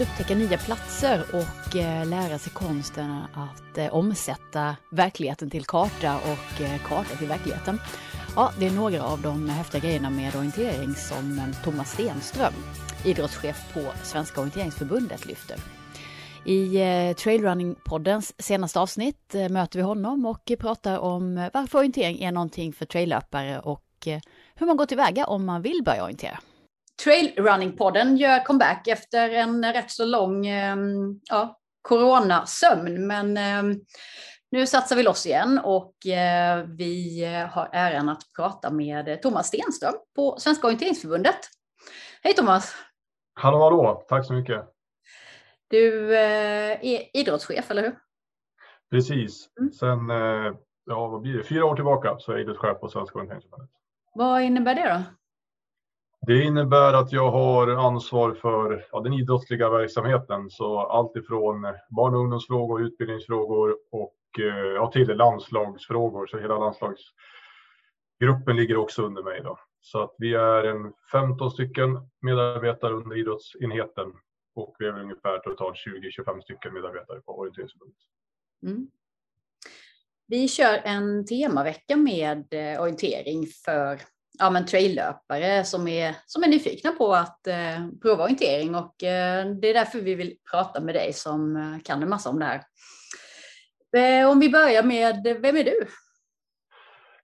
att upptäcka nya platser och eh, lära sig konsten att eh, omsätta verkligheten till karta och eh, karta till verkligheten. Ja, det är några av de häftiga grejerna med orientering som Thomas Stenström, idrottschef på Svenska orienteringsförbundet, lyfter. I Trailrunning-poddens senaste avsnitt möter vi honom och pratar om varför orientering är någonting för traillöpare och hur man går tillväga om man vill börja orientera. Trailrunning-podden gör comeback efter en rätt så lång ehm, ja, coronasömn. Men ehm, nu satsar vi loss igen och eh, vi har äran att prata med Thomas Stenström på Svenska orienteringsförbundet. Hej Thomas! Hallå hallå, tack så mycket! Du eh, är idrottschef, eller hur? Precis. Mm. Sen eh, ja, vad blir det? fyra år tillbaka så är jag idrottschef på Svenska orienteringsförbundet. Vad innebär det då? Det innebär att jag har ansvar för ja, den idrottsliga verksamheten, så allt ifrån barn och ungdomsfrågor, utbildningsfrågor och eh, ja, till landslagsfrågor. Så hela landslagsgruppen ligger också under mig. Då. Så att vi är en 15 stycken medarbetare under idrottsenheten och vi är ungefär totalt 20-25 stycken medarbetare på Orienteringsförbundet. Mm. Vi kör en temavecka med eh, orientering för ja, men traillöpare som är, som är nyfikna på att eh, prova orientering och eh, det är därför vi vill prata med dig som eh, kan en massa om det här. Eh, om vi börjar med, vem är du?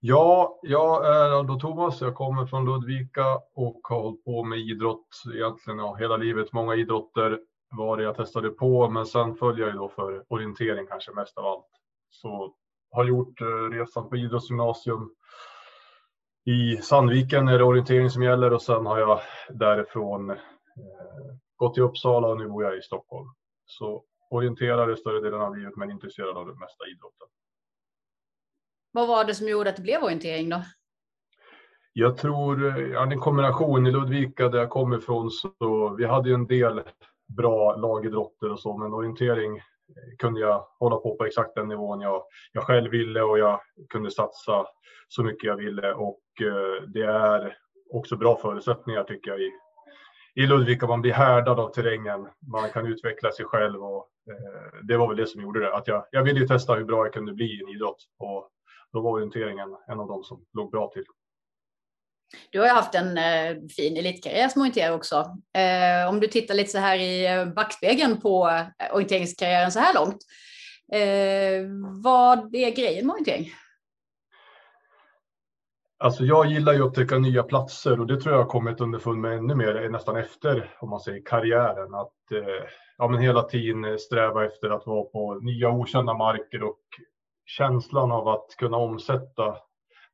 Ja, jag är eh, då Thomas. Jag kommer från Ludvika och har hållit på med idrott egentligen ja, hela livet. Många idrotter var det jag testade på, men sen följer jag då för orientering kanske mest av allt. Så har gjort eh, resan på idrottsgymnasium i Sandviken är det orientering som gäller och sen har jag därifrån eh, gått till Uppsala och nu bor jag i Stockholm. Så orienterare större delen av livet men intresserad av det mesta idrotten. Vad var det som gjorde att det blev orientering då? Jag tror, ja, en kombination. I Ludvika där jag kommer ifrån så vi hade ju en del bra lagidrotter och så, men orientering kunde jag hålla på på exakt den nivån jag, jag själv ville och jag kunde satsa så mycket jag ville och eh, det är också bra förutsättningar tycker jag i, i Ludvika. Man blir härdad av terrängen, man kan utveckla sig själv och eh, det var väl det som gjorde det. Att jag, jag ville ju testa hur bra jag kunde bli i en idrott och då var orienteringen en av de som låg bra till. Du har ju haft en eh, fin elitkarriär som orienterare också. Eh, om du tittar lite så här i eh, backspegeln på eh, orienteringskarriären så här långt. Eh, vad är grejen med orientering? Alltså jag gillar ju att upptäcka nya platser och det tror jag har kommit underfund med ännu mer eh, nästan efter om man säger karriären. Att eh, ja, men hela tiden eh, sträva efter att vara på nya okända marker och känslan av att kunna omsätta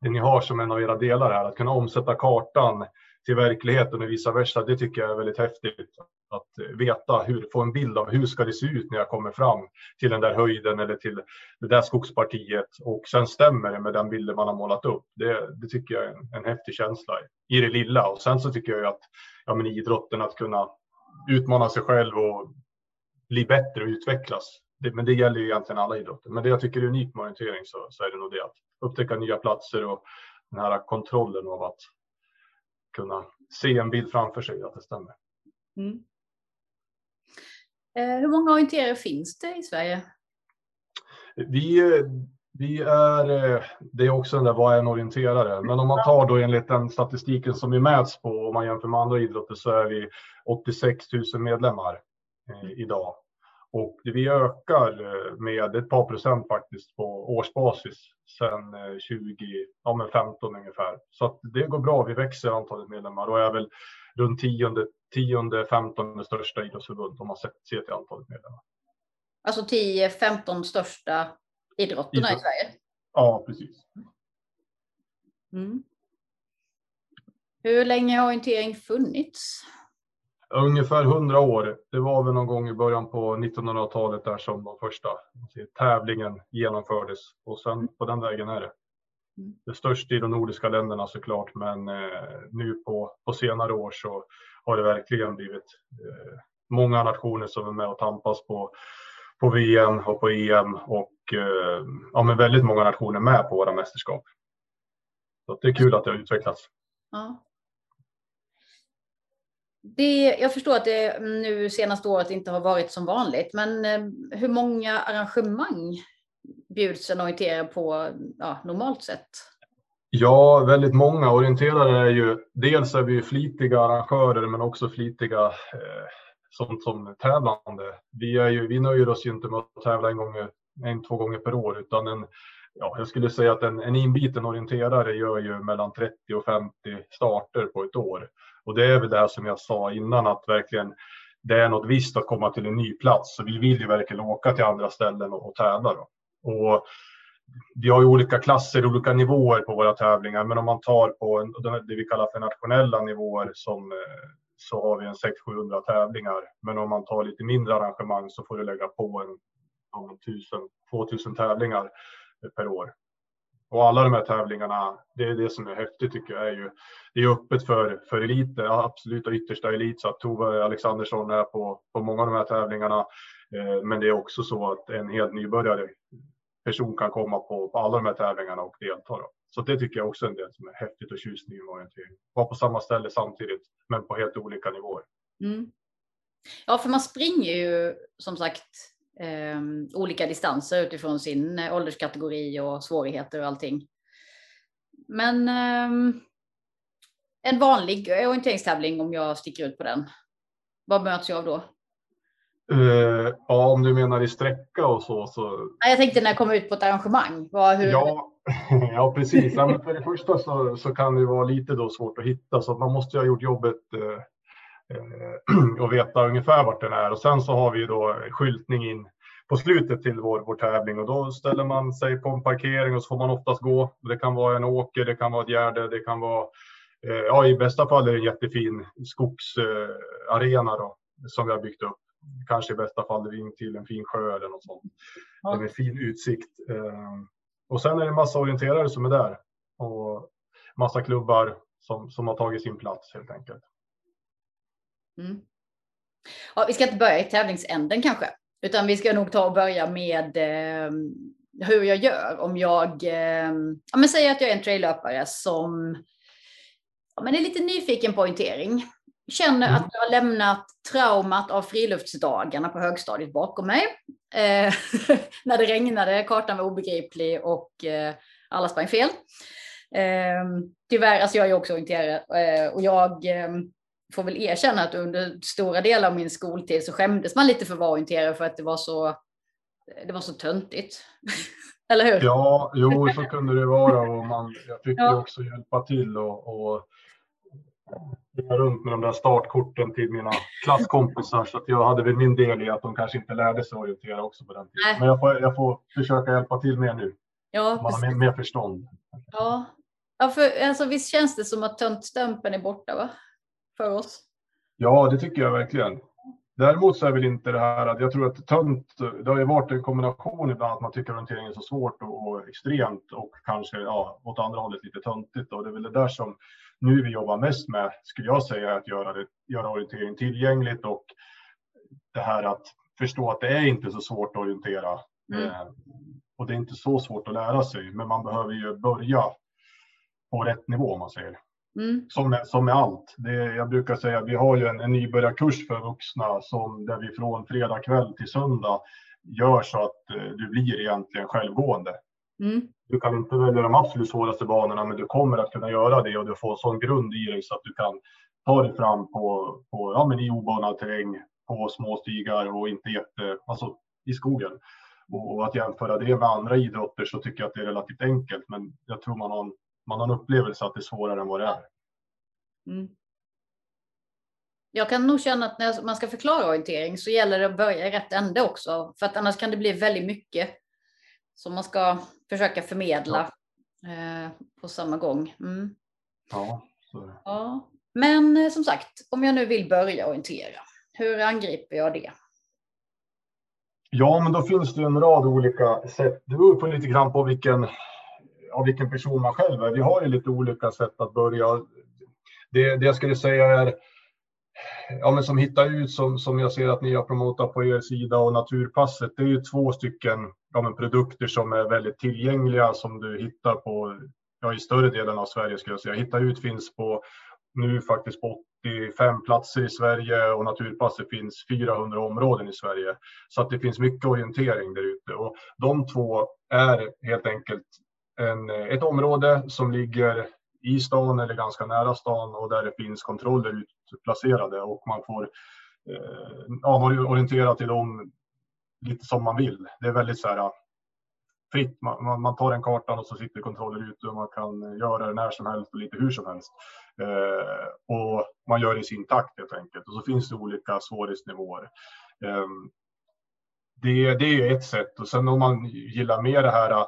det ni har som en av era delar här, att kunna omsätta kartan till verkligheten och vice versa, det tycker jag är väldigt häftigt. Att veta, hur, få en bild av hur ska det se ut när jag kommer fram till den där höjden eller till det där skogspartiet och sen stämmer det med den bilden man har målat upp. Det, det tycker jag är en, en häftig känsla i det lilla och sen så tycker jag att ja, men idrotten att kunna utmana sig själv och bli bättre och utvecklas. Det, men det gäller ju egentligen alla idrotter. Men det jag tycker är unikt med orientering så, så är det nog det att upptäcka nya platser och den här kontrollen av att kunna se en bild framför sig, att det stämmer. Mm. Eh, hur många orienterare finns det i Sverige? Vi, vi är, eh, det är också den där, vad är en orienterare? Men om man tar då enligt den statistiken som vi mäts på, om man jämför med andra idrotter, så är vi 86 000 medlemmar eh, idag. Och vi ökar eh, med ett par procent faktiskt på årsbasis sedan 2015 eh, ungefär. Så det går bra. Vi växer antalet medlemmar och är väl runt tionde, tionde 15 största idrottsförbund om man ser till antalet medlemmar. Alltså 10-15 största idrotterna Idrott. i Sverige? Ja, precis. Mm. Hur länge har orientering funnits? Ungefär 100 år. Det var väl någon gång i början på 1900-talet där som den första tävlingen genomfördes och sen på den vägen är det. Det är störst i de nordiska länderna såklart, men eh, nu på, på senare år så har det verkligen blivit eh, många nationer som är med och tampas på, på VM och på EM och eh, ja, men väldigt många nationer med på våra mästerskap. Så det är kul att det har utvecklats. Ja det, jag förstår att det nu senaste året inte har varit som vanligt, men eh, hur många arrangemang bjuds en orienterare på ja, normalt sett? Ja, väldigt många. Orienterare är ju, dels är vi flitiga arrangörer men också flitiga eh, som, som tävlande. Vi, är ju, vi nöjer oss ju inte med att tävla en, gång, en två gånger per år utan en, ja, jag skulle säga att en, en inbiten orienterare gör ju mellan 30 och 50 starter på ett år. Och det är väl det som jag sa innan att verkligen det är något visst att komma till en ny plats. Så vi vill ju verkligen åka till andra ställen och, och tävla. Då. Och vi har ju olika klasser, olika nivåer på våra tävlingar, men om man tar på en, det vi kallar för nationella nivåer som, eh, så har vi en 600-700 tävlingar. Men om man tar lite mindre arrangemang så får du lägga på en, en 1000-2000 tävlingar eh, per år. Och alla de här tävlingarna, det är det som är häftigt tycker jag, är ju det är öppet för, för eliten, absoluta yttersta elit, så att Tove Alexandersson är på, på många av de här tävlingarna. Eh, men det är också så att en helt nybörjare person kan komma på, på alla de här tävlingarna och delta. Då. Så det tycker jag också är en del som är häftigt och tjusning med orientering. Vara på samma ställe samtidigt, men på helt olika nivåer. Mm. Ja, för man springer ju som sagt olika distanser utifrån sin ålderskategori och svårigheter och allting. Men eh, en vanlig orienteringstävling om jag sticker ut på den, vad möts jag av då? Uh, ja, om du menar i sträcka och så. så... jag tänkte när jag kommer ut på ett arrangemang. Vad, hur... ja, ja, precis. Ja, för det första så, så kan det vara lite då svårt att hitta, så man måste ha gjort jobbet uh, och veta ungefär vart den är. Och sen så har vi då skyltning in på slutet till vår, vår tävling och då ställer man sig på en parkering och så får man oftast gå. Det kan vara en åker, det kan vara ett gärde, det kan vara Ja, i bästa fall är det en jättefin skogsarena då, som vi har byggt upp kanske i bästa fall in till en fin sjö eller något sånt. Ja. Med fin utsikt. Ehm, och sen är det en massa orienterare som är där och massa klubbar som, som har tagit sin plats helt enkelt. Mm. Ja, vi ska inte börja i tävlingsänden kanske, utan vi ska nog ta och börja med eh, hur jag gör om jag, eh, ja, men säger att jag är en traillöpare som ja, men är lite nyfiken på orientering känner mm. att jag har lämnat traumat av friluftsdagarna på högstadiet bakom mig. Eh, när det regnade, kartan var obegriplig och eh, alla sprang fel. Eh, tyvärr, alltså jag är också orienterare eh, och jag eh, får väl erkänna att under stora delar av min skoltid så skämdes man lite för att vara orienterare för att det var så, det var så töntigt. Eller hur? Ja, jo, så kunde det vara och man, jag fick ja. också hjälpa till och, och springa runt med de där startkorten till mina klasskompisar så att jag hade väl min del i att de kanske inte lärde sig orientera också på den tiden. Nej. Men jag får, jag får försöka hjälpa till mer nu. Ja, Man har mer, mer förstånd. Ja, ja för, alltså, visst känns det som att töntstämpeln är borta va? För oss? Ja, det tycker jag verkligen. Däremot så är väl inte det här att jag tror att tönt, det har ju varit en kombination ibland att man tycker orientering är så svårt och, extremt och kanske ja, åt andra hållet lite töntigt och det är väl det där som nu vi jobbar mest med, skulle jag säga, att göra, det, göra orientering tillgängligt och det här att förstå att det är inte så svårt att orientera. Mm. Eh, och det är inte så svårt att lära sig, men man behöver ju börja på rätt nivå om man säger. Mm. Som, med, som med allt. Det, jag brukar säga att vi har ju en, en nybörjarkurs för vuxna som där vi från fredag kväll till söndag gör så att eh, du blir egentligen självgående. Mm. Du kan inte välja de absolut svåraste banorna, men du kommer att kunna göra det och du får sån grund i dig så att du kan ta dig fram på, på ja, men i obanad terräng, på små stigar och inte jätte, alltså i skogen. Och att jämföra det med andra idrotter så tycker jag att det är relativt enkelt, men jag tror man har en, man har en upplevelse att det är svårare än vad det är. Mm. Jag kan nog känna att när man ska förklara orientering så gäller det att börja i rätt ände också, för att annars kan det bli väldigt mycket som man ska försöka förmedla ja. eh, på samma gång. Mm. Ja, ja. Men eh, som sagt, om jag nu vill börja orientera, hur angriper jag det? Ja, men då finns det en rad olika sätt. Det beror på lite grann på vilken, av vilken person man själv är. Vi har ju lite olika sätt att börja. Det, det jag skulle säga är ja, men som hittar ut som, som jag ser att ni har promotat på er sida och Naturpasset. Det är ju två stycken ja, men produkter som är väldigt tillgängliga som du hittar på ja, i större delen av Sverige skulle jag säga. Hitta ut finns på nu faktiskt på 85 platser i Sverige och naturpasset finns 400 områden i Sverige. Så att det finns mycket orientering där ute och de två är helt enkelt en, eh, ett område som ligger i stan eller ganska nära stan och där det finns kontroller utplacerade och man får eh, ja, orientera till dem lite som man vill. Det är väldigt så här ah, fritt. Man, man, tar en kartan och så sitter kontroller ute och man kan göra det när som helst och lite hur som helst. Eh, och man gör det i sin takt helt enkelt. Och så finns det olika svårighetsnivåer. Eh, det, det är ett sätt och sen om man gillar mer det här ah,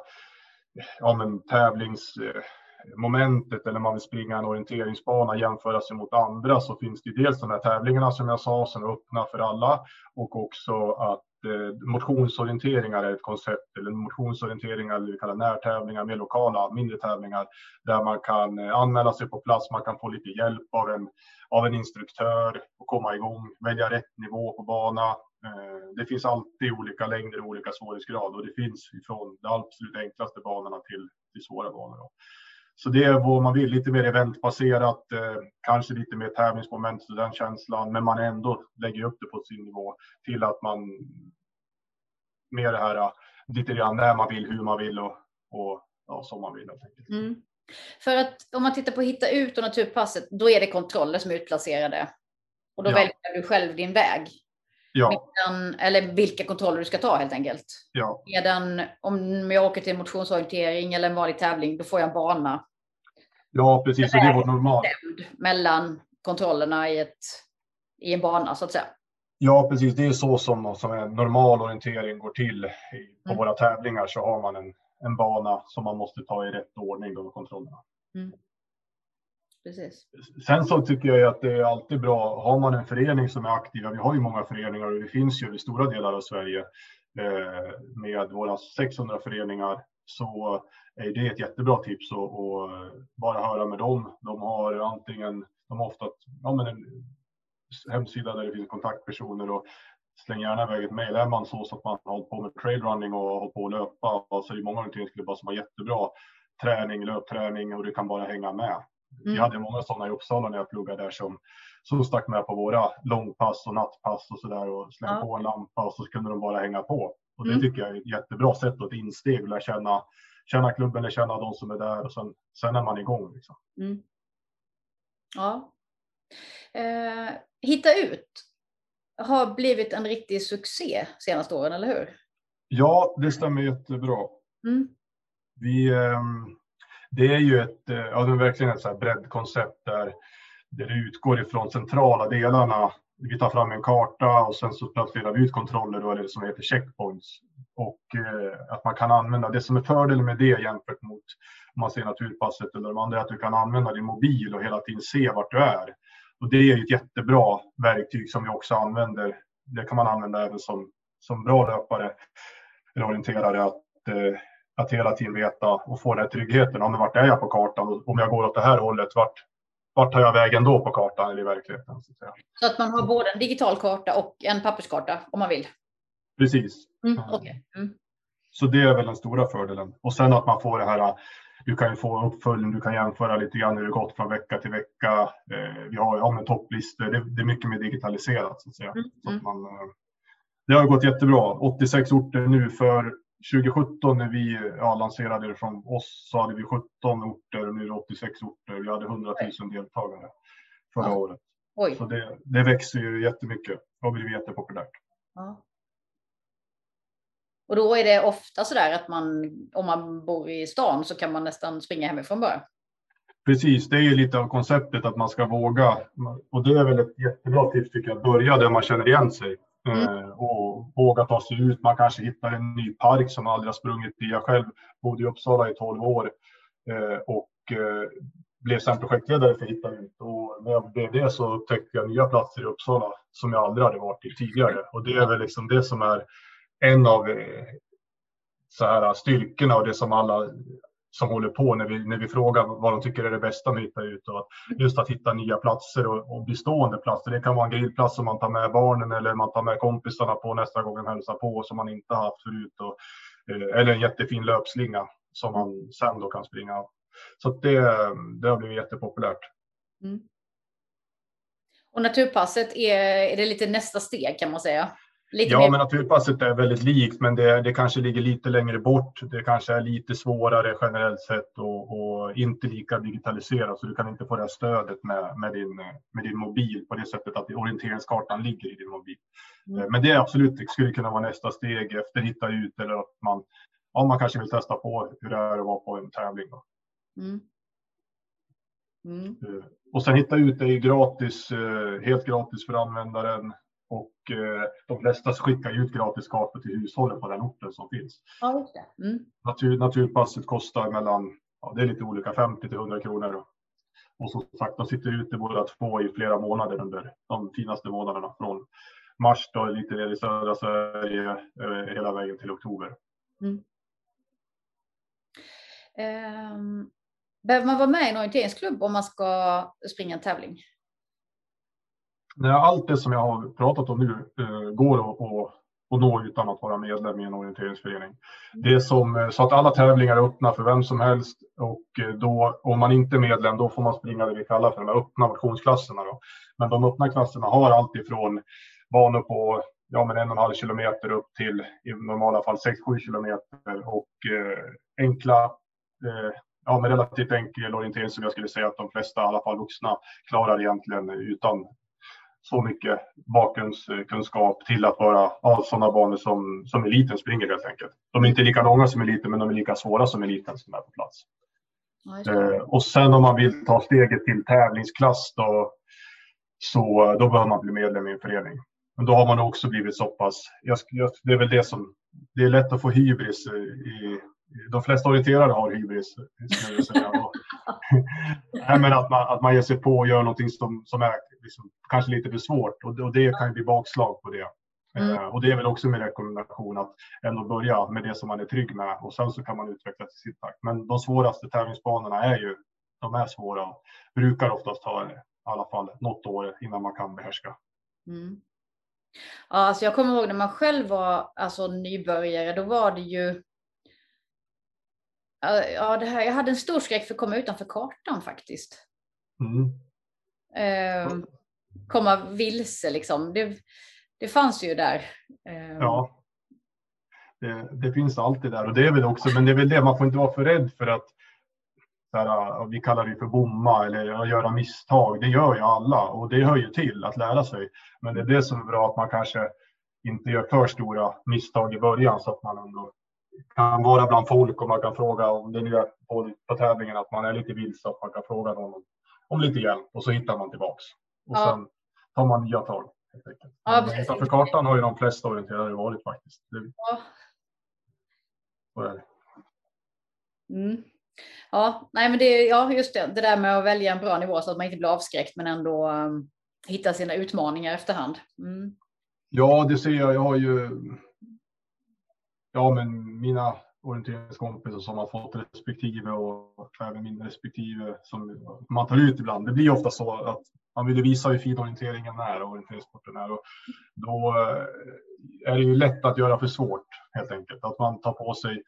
ja, men tävlingsmomentet eh, eller man vill springa en orienteringsbana jämföra sig mot andra så finns det dels de här tävlingarna som jag sa som är öppna för alla och också att Eh, motionsorienteringar är ett koncept, eller motionsorienteringar, eller vi kallar närtävlingar, mer lokala, mindre tävlingar, där man kan eh, anmäla sig på plats, man kan få lite hjälp av en, av en instruktör och komma igång, välja rätt nivå på bana. Eh, det finns alltid olika längder och olika svårighetsgrad och det finns från de absolut enklaste banorna till, till svåra banor. Så det är vad man vill, lite mer eventbaserat, eh, kanske lite mer tävlingsmoment och den känslan, men man ändå lägger upp det på sin nivå till att man mer det här lite grann när man vill, hur man vill och, och ja, som man vill. Mm. För att om man tittar på hitta ut och naturpasset, då är det kontroller som är utplacerade. Och då ja. väljer du själv din väg. Ja. Medan, eller vilka kontroller du ska ta helt enkelt. Ja. Medan om jag åker till motionsorientering eller en vanlig tävling, då får jag en bana. Ja, precis. Det, är vårt normalt. Mellan kontrollerna i, ett, i en bana så att säga. Ja, precis. Det är så som, som en normal orientering går till. På mm. våra tävlingar så har man en, en bana som man måste ta i rätt ordning med kontrollerna. Mm. Precis. Sen så tycker jag att det är alltid bra. Har man en förening som är aktiva, vi har ju många föreningar och det finns ju i stora delar av Sverige eh, med våra 600 föreningar så är det ett jättebra tips att bara höra med dem. De har antingen, de har ofta ja, men en hemsida där det finns kontaktpersoner och släng gärna iväg ett mejl. Är man så, så att man har hållit på med trailrunning och hållit på att löpa så är det många orienteringsklubbar som har jättebra träning, löpträning och du kan bara hänga med. Mm. Vi hade många sådana i Uppsala när jag pluggade där som, som stack med på våra långpass och nattpass och så där och slängde ja. på en lampa och så kunde de bara hänga på. Och det mm. tycker jag är ett jättebra sätt och ett insteg att lära känna, känna klubben, eller känna de som är där och sen, sen är man igång. Liksom. Mm. Ja. Eh, Hitta ut har blivit en riktig succé senaste åren, eller hur? Ja, det stämmer jättebra. Mm. Vi, ehm, det är ju ett, eh, ja, det är verkligen ett så här breddkoncept där, där det utgår ifrån centrala delarna. Vi tar fram en karta och sen så placerar vi ut kontroller, då, eller som heter checkpoints. Och eh, att man kan använda, det som är fördelen med det jämfört mot om man ser naturpasset eller de andra, är att du kan använda din mobil och hela tiden se vart du är. Och det är ett jättebra verktyg som vi också använder. Det kan man använda även som, som bra löpare eller orienterare att, eh, att hela tiden veta och få den här tryggheten. Om vart är jag på kartan? Om jag går åt det här hållet, vart, vart tar jag vägen då på kartan eller i verkligheten? Så att, så att man har både en digital karta och en papperskarta om man vill? Precis. Mm, okay. mm. Så det är väl den stora fördelen. Och sen att man får det här du kan ju få uppföljning, du kan jämföra lite grann hur det gått från vecka till vecka. Eh, vi har ja, med topplistor, det, det, är mycket mer digitaliserat så att säga. Mm. Så att mm. man, eh, det har gått jättebra. 86 orter nu för 2017 när vi ja, lanserade det från oss så hade vi 17 orter och nu är det 86 orter. Vi hade 100 000 deltagare förra ja. året. Oj. Så det, det växer ju jättemycket och blivit jättepopulärt. Ja. Och då är det ofta så där att man, om man bor i stan så kan man nästan springa hemifrån bara. Precis, det är ju lite av konceptet att man ska våga. Och det är väl ett jättebra tips tycker jag, börja där man känner igen sig. Mm. Eh, och våga ta sig ut. Man kanske hittar en ny park som man aldrig har sprungit i. Jag själv bodde i Uppsala i 12 år eh, och eh, blev sen projektledare för Hitta ut. Och när jag blev det så upptäckte jag nya platser i Uppsala som jag aldrig hade varit i tidigare. Och det är väl liksom det som är en av så här, styrkorna och det som alla som håller på när vi, när vi frågar vad de tycker är det bästa med att hitta ut. Och just att hitta nya platser och, och bestående platser. Det kan vara en grillplats som man tar med barnen eller man tar med kompisarna på nästa gång de hälsar på som man inte haft förut. Och, eh, eller en jättefin löpslinga som man sen då kan springa. Så det, det har blivit jättepopulärt. Mm. Och naturpasset är, är det lite nästa steg kan man säga? Lite ja, mer... men naturpasset är väldigt likt, men det, det kanske ligger lite längre bort. Det kanske är lite svårare generellt sett och, och inte lika digitaliserat, så du kan inte få det här stödet med, med, din, med din mobil på det sättet att orienteringskartan ligger i din mobil. Mm. Men det är absolut, det skulle kunna vara nästa steg efter hitta ut eller att man, ja, man kanske vill testa på hur det är att vara på en tävling. Mm. Mm. Eh, och sen hitta ut det är gratis, eh, helt gratis för användaren. Eh, de flesta skickar ut gratis kartor till hushållen på den orten som finns. Ja, just det. Mm. Natur, naturpasset kostar mellan, ja, det är lite olika, 50 till 100 kronor. Och som sagt, de sitter ute båda två i flera månader under de finaste månaderna från mars då, lite ner i södra Sverige eh, hela vägen till oktober. Mm. Um, behöver man vara med i en orienteringsklubb om man ska springa en tävling? Allt det som jag har pratat om nu uh, går att, att, att nå utan att vara medlem i en orienteringsförening. Mm. Det som, eh, så att alla tävlingar är öppna för vem som helst och eh, då, om man inte är medlem, då får man springa det vi kallar för de öppna motionsklasserna. Då. Men de öppna klasserna har alltifrån banor på ja, men en och en halv kilometer upp till i normala fall 6-7 kilometer och eh, enkla eh, ja, med relativt enkel orientering som jag skulle säga att de flesta, i alla fall vuxna, klarar egentligen utan så mycket bakgrundskunskap till att vara ja, sådana banor som, som eliten springer helt enkelt. De är inte lika långa som eliten, men de är lika svåra som eliten som är på plats. eh, och sen om man vill ta steget till tävlingsklass då, så då behöver man bli medlem i en förening. Men då har man också blivit så pass, jag, jag, det är väl det som, det är lätt att få hybris i, de flesta orienterare har hybris. Nej, men att, man, att man ger sig på och gör någonting som, som är liksom, kanske lite för svårt och, och det kan ju bli bakslag på det. Mm. Uh, och det är väl också min rekommendation att ändå börja med det som man är trygg med och sen så kan man utveckla till sitt takt. Men de svåraste tävlingsbanorna är ju, de är svåra och brukar oftast ta i alla fall något år innan man kan behärska. Mm. Ja, alltså jag kommer ihåg när man själv var alltså, nybörjare, då var det ju Ja, det här, jag hade en stor skräck för att komma utanför kartan faktiskt. Mm. Eh, komma vilse liksom. Det, det fanns ju där. Eh. Ja. Det, det, finns alltid där och det är väl också, men det är väl det, man får inte vara för rädd för att här, vi kallar det för bomma eller att göra misstag. Det gör ju alla och det hör ju till att lära sig. Men det är det som är bra att man kanske inte gör för stora misstag i början så att man ändå kan vara bland folk och man kan fråga om det nu är på, på tävlingen att man är lite vilse att man kan fråga någon om, om lite hjälp och så hittar man tillbaks. Och ja. sen tar man nya tag. Helt enkelt. Ja, för kartan har ju de flesta orienterare varit faktiskt. Det, ja. Så är det. Mm. Ja, nej men det, ja, just det. Det där med att välja en bra nivå så att man inte blir avskräckt men ändå um, hitta sina utmaningar efterhand. Mm. Ja, det ser jag. Jag har ju ja, men mina orienteringskompisar som har fått respektive och även min respektive som man tar ut ibland. Det blir ofta så att man vill visa hur fin orienteringen är och orienteringssporten är och då eh, är det ju lätt att göra för svårt helt enkelt. Att man tar på sig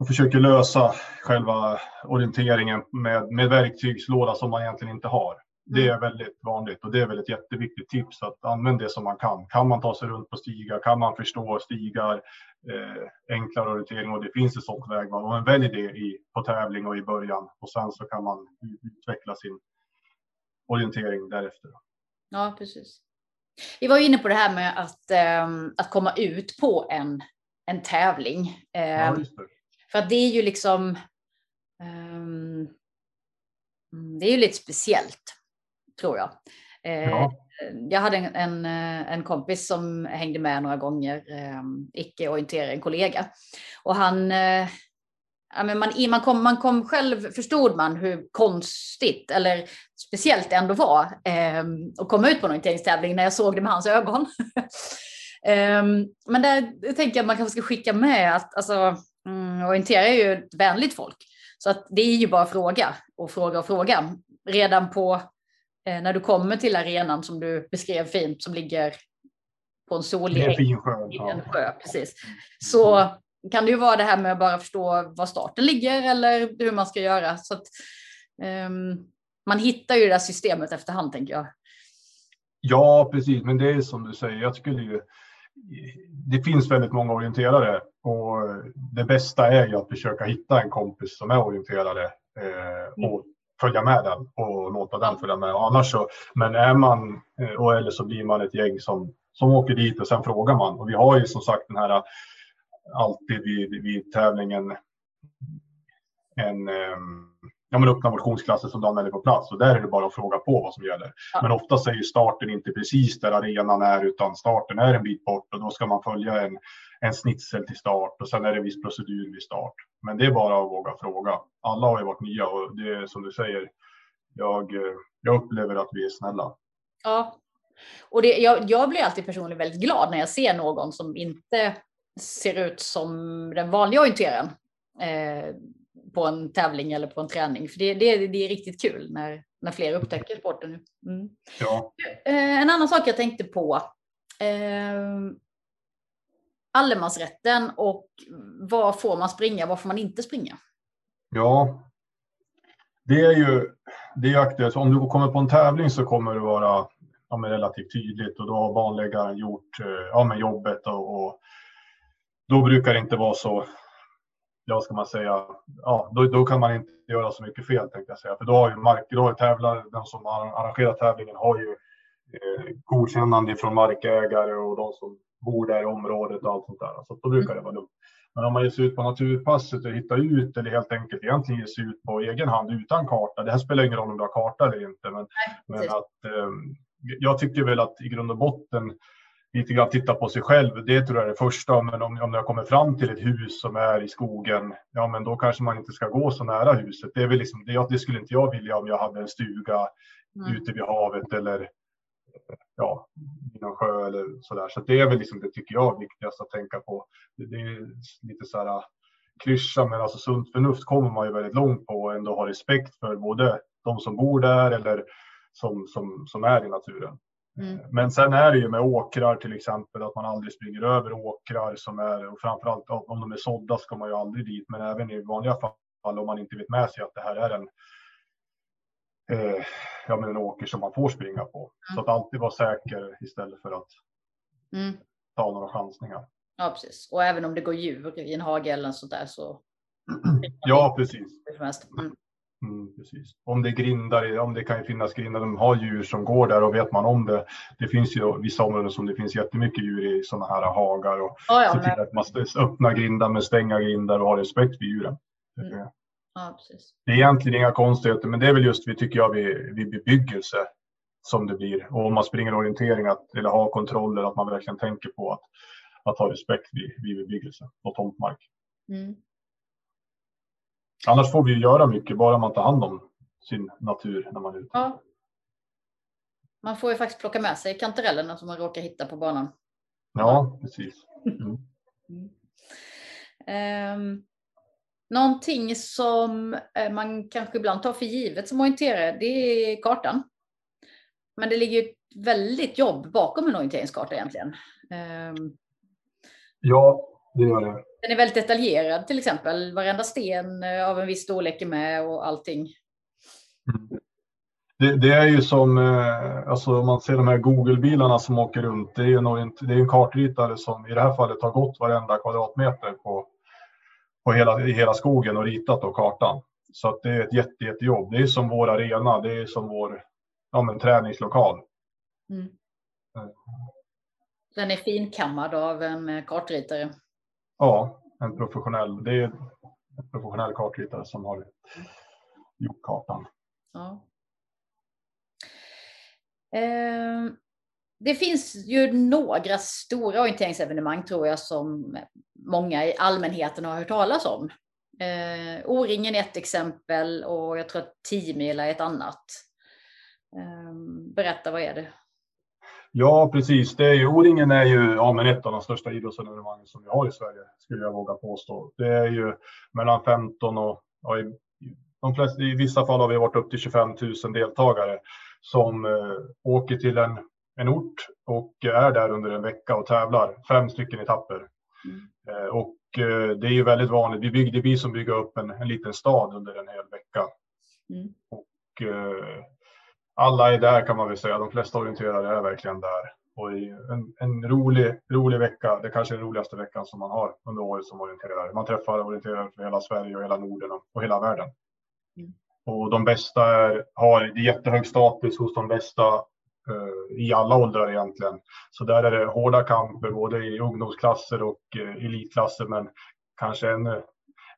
och försöker lösa själva orienteringen med, med verktygslåda som man egentligen inte har. Det är väldigt vanligt och det är väl ett jätteviktigt tips att använda det som man kan. Kan man ta sig runt på stigar? Kan man förstå stigar? Eh, enklare orientering och det finns ett sådant vägval. Men välj det i, på tävling och i början och sen så kan man utveckla sin orientering därefter. Ja, precis. Vi var inne på det här med att, eh, att komma ut på en, en tävling. Eh, ja, ehm, för att det är ju liksom um, det är ju lite speciellt tror jag. Eh, ja. Jag hade en, en, en, kompis som hängde med några gånger, eh, icke orienterad, en kollega. Och han, eh, ja, men man, man, kom, man kom själv, förstod man hur konstigt eller speciellt det ändå var eh, att komma ut på en orienteringstävling när jag såg det med hans ögon. eh, men där tänker jag att man kanske ska skicka med att alltså, mm, orientera är ju ett vänligt folk. Så att det är ju bara fråga och fråga och fråga. Redan på eh, när du kommer till arenan som du beskrev fint, som ligger på en solig sjö, ja. en sjö, precis. Så kan det ju vara det här med att bara förstå var starten ligger eller hur man ska göra. Så att, um, man hittar ju det där systemet efterhand, tänker jag. Ja, precis, men det är som du säger, jag skulle ju det finns väldigt många orienterare och det bästa är ju att försöka hitta en kompis som är orienterare eh, och följa med den och låta den följa med. Annars så, men är man, eh, och eller så blir man ett gäng som, som åker dit och sen frågar man. Och vi har ju som sagt den här alltid vid, vid tävlingen en um, ja, men öppna motionsklasser som de är på plats och där är det bara att fråga på vad som gäller. Ja. Men ofta säger starten inte precis där arenan är utan starten är en bit bort och då ska man följa en, en snitsel till start och sen är det en viss procedur vid start. Men det är bara att våga fråga. Alla har ju varit nya och det är som du säger. Jag, jag upplever att vi är snälla. Ja, och det, jag, jag blir alltid personligen väldigt glad när jag ser någon som inte ser ut som den vanliga orienteraren. Eh, på en tävling eller på en träning. För det, det, det är riktigt kul när, när fler upptäcker sporten. Mm. Ja. Eh, en annan sak jag tänkte på. Eh, allemansrätten och var får man springa, var får man inte springa? Ja, det är ju det är aktuellt. Om du kommer på en tävling så kommer det vara ja, relativt tydligt och då har banläggaren gjort eh, ja, med jobbet och, och då brukar det inte vara så ja, ska man säga, ja, då, då kan man inte göra så mycket fel tänkte jag säga. För då har ju mark, då har tävlar, den som arrangerar tävlingen har ju eh, godkännande från markägare och de som bor där i området och allt sånt där. Så då brukar det vara lugnt. Men om man ger sig ut på naturpasset och hittar ut eller helt enkelt egentligen ger sig ut på egen hand utan karta. Det här spelar ingen roll om du har karta eller inte, men, men att eh, jag tycker väl att i grund och botten lite grann titta på sig själv. Det tror jag är det första. Men om, om jag kommer fram till ett hus som är i skogen, ja, men då kanske man inte ska gå så nära huset. Det är väl liksom det, det skulle inte jag vilja om jag hade en stuga mm. ute vid havet eller ja, i någon sjö eller så där. Så det är väl liksom det tycker jag viktigast att tänka på. Det, det är lite så här klyscha, men alltså sunt förnuft kommer man ju väldigt långt på och ändå ha respekt för både de som bor där eller som, som, som är i naturen. Mm. Men sen är det ju med åkrar till exempel att man aldrig springer över åkrar som är och framförallt om de är sådda ska man ju aldrig dit. Men även i vanliga fall om man inte vet med sig att det här är en eh, ja, men en åker som man får springa på. Mm. Så att alltid vara säker istället för att mm. ta några chansningar. Ja, precis. Och även om det går djur i en hage eller sånt där så. ja, precis. Mm. Mm, precis. Om det är grindar, om det kan finnas grindar, de har djur som går där och vet man om det. Det finns ju vissa områden som det finns jättemycket djur i sådana här hagar och oh ja, se till att man öppnar grindar med stänga grindar och ha respekt för djuren. Mm. Ja, precis. Det är egentligen inga konstigheter, men det är väl just vi tycker jag vid, vid bebyggelse som det blir. Och om man springer orientering att, eller har kontroller, att man verkligen tänker på att, att ha respekt vid, vid bebyggelse och tomtmark. Mm. Annars får vi göra mycket, bara man tar hand om sin natur när man är ute. Ja. Man får ju faktiskt plocka med sig kantarellerna som man råkar hitta på banan. Ja, precis. Mm. um, någonting som eh, man kanske ibland tar för givet som orienterare, det är kartan. Men det ligger ett väldigt jobb bakom en orienteringskarta egentligen. Um, ja, det gör det. Den är väldigt detaljerad till exempel. Varenda sten eh, av en viss storlek är med och allting. Mm. Det, det, är ju som, eh, alltså om man ser de här Google-bilarna som åker runt, det är ju en, det är en kartritare som i det här fallet har gått varenda kvadratmeter på, på hela, i hela skogen och ritat då kartan. Så att det är ett jätte, jättejobb. Det är som vår arena, det är som vår ja, men, träningslokal. Mm. mm. Den är finkammad av en eh, kartritare. Ja, en professionell, det är en professionell kartritare som har gjort kartan. Ja. Eh, det finns ju några stora orienteringsevenemang tror jag som många i allmänheten har hört talas om. Eh, O-ringen är ett exempel och jag tror att Tiomila är ett annat. Eh, berätta, vad är det? Ja, precis. Det är ju, O-ringen är ju ja, men ett av de största idrottsevenemangen som vi har i Sverige, skulle jag våga påstå. Det är ju mellan 15 och ja, i, de flesta, i vissa fall har vi varit upp till 25 000 deltagare som eh, åker till en, en ort och är där under en vecka och tävlar. Fem stycken etapper. Mm. Eh, och eh, det är ju väldigt vanligt. Vi bygger, det blir som bygga upp en, en liten stad under en hel vecka. Mm. Och, eh, alla är där kan man väl säga. De flesta orienterare är verkligen där. Och en, en rolig, rolig vecka. Det kanske är den roligaste veckan som man har under året som orienterare. Man träffar orienterare från hela Sverige och hela Norden och, hela världen. Mm. Och de bästa är, har jättehög status hos de bästa i alla åldrar egentligen. Så där är det hårda kamper både i ungdomsklasser och uh, elitklasser, men kanske ännu,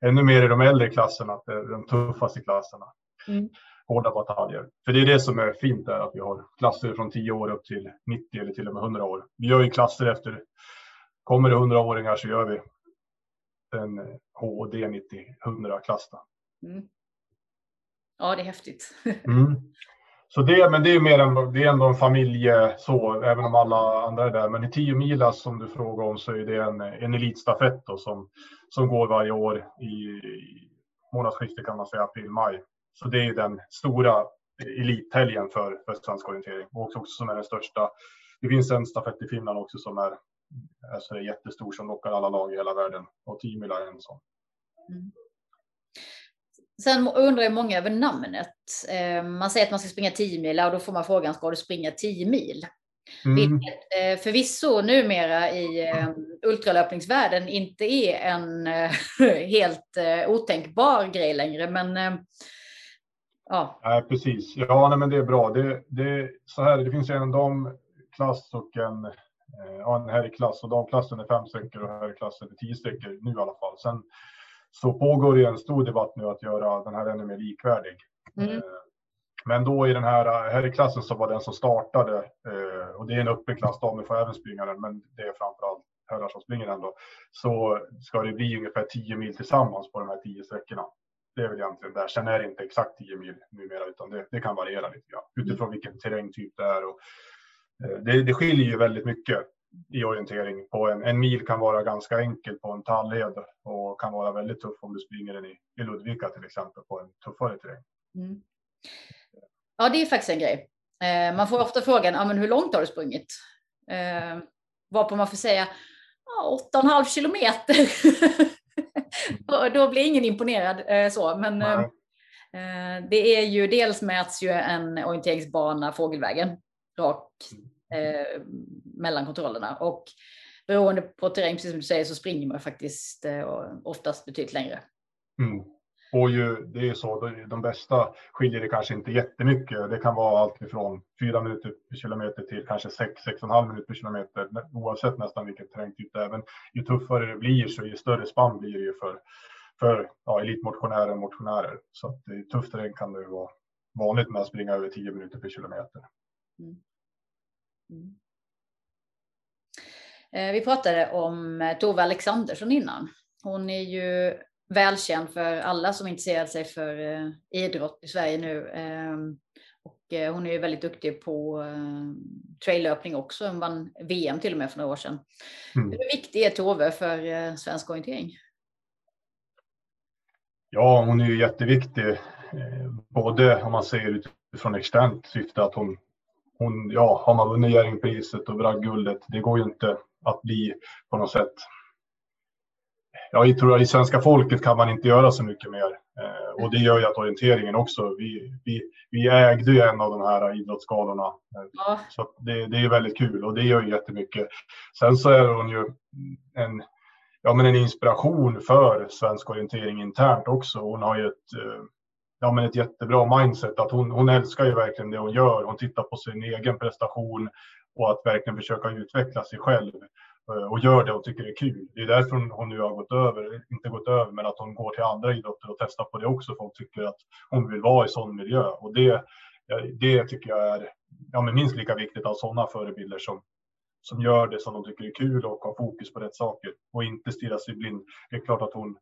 ännu mer i de äldre klasserna, de tuffaste klasserna. Mm hårda bataljer. För det är det som är fint där, att vi har klasser från 10 år upp till 90 eller till och med 100 år. Vi gör ju klasser efter, kommer det 100-åringar så gör vi en HD 90 100 klass. Mm. Ja, det är häftigt. mm. Så det, men det är mer än, det är ändå en familje så, även om alla andra är där. Men i 10 milas alltså, som du frågar om så är det en, en elitstafett då, som, som går varje år i, i månadsskiftet kan man säga, april-maj. Så det är den stora elithelgen för, för svensk orientering och också, som är den största. Det finns en stafett i Finland också som är, alltså är jättestor som lockar alla lag i hela världen och Timila är en sån. Mm. Sen undrar många över namnet. Eh, man säger att man ska springa 10 mil och då får man frågan, ska du springa 10 mil? Mm. Vilket eh, förvisso numera i eh, ultralöpningsvärlden inte är en helt otänkbar grej längre. Men Ja. Nej, precis. Ja, nej, men det är bra. Det, det, så här, det finns en damklass och en, ja, en herrklass och damklassen är fem sträckor och herrklassen är tio sträckor nu i alla fall. Sen så pågår det en stor debatt nu att göra den här ännu mer likvärdig. Mm. Eh, men då i den här eh, herrklassen så var den som startade och det är en öppen klass, damer får även springa den, men det är framförallt herrar som springer den då. Så ska det bli ungefär 10 mil tillsammans på de här 10 sträckorna det är väl egentligen där. Sen är det inte exakt 10 mil numera, utan det, det kan variera lite grann utifrån vilken terrängtyp det är. Och, eh, det, det skiljer ju väldigt mycket i orientering. På en, en mil kan vara ganska enkel på en talled och kan vara väldigt tuff om du springer den i, i Ludvika till exempel på en tuffare terräng. Mm. Ja, det är faktiskt en grej. Eh, man får ofta frågan, ja, men hur långt har du sprungit? Eh, varpå man får säga, ja, 8,5 kilometer. då blir ingen imponerad eh, så. Men Nej. Eh, det är ju dels mäts ju en orienteringsbana fågelvägen rakt eh, mellan kontrollerna och beroende på terräng, precis som du säger, så springer man faktiskt eh, oftast betydligt längre. Mm. Och ju, det är så, de bästa skiljer det kanske inte jättemycket. Det kan vara allt ifrån fyra minuter per kilometer till kanske sex, sex och en halv minut per kilometer, oavsett nästan vilken terrängtyp det är. Men ju tuffare det blir så ju större spann blir det ju för, för ja, elitmotionärer och motionärer. Så att i tuff terräng kan det vara vanligt med att springa över tio minuter per kilometer. Mm. Mm. Eh, vi pratade om Tove Alexandersson innan. Hon är ju välkänd för alla som intresserar sig för eh, idrott i Sverige nu. Ehm, och eh, hon är ju väldigt duktig på eh, traillöpning också. Hon vann VM till och med för några år sedan. Mm. Hur viktig är Tove för svensk orientering? Ja, hon är ju jätteviktig. Både om man ser utifrån externt syfte att hon, hon ja, har man vunnit Jerringpriset och bragdguldet, det går ju inte att bli på något sätt ja, jag tror att i svenska folket kan man inte göra så mycket mer. Eh, och det gör ju att orienteringen också, vi, vi, vi ägde ju en av de här idrottsgalorna. Ja. Så det, det är väldigt kul och det gör ju jättemycket. Sen så är hon ju en, ja, men en inspiration för svensk orientering internt också. Hon har ju ett, eh, ja, men ett jättebra mindset. Att hon, hon älskar ju verkligen det hon gör. Hon tittar på sin egen prestation och att verkligen försöka utveckla sig själv. Eh, och gör det och tycker det är kul. Det är därför hon nu har gått över, inte gått över, men att hon går till andra idrotter och testar på det också. För hon tycker att hon vill vara i sån miljö och det, eh, det tycker jag är ja, men minst lika viktigt att sådana förebilder som, som gör det som de tycker är kul och har fokus på rätt saker och inte stirrar sig blind. Det är klart att hon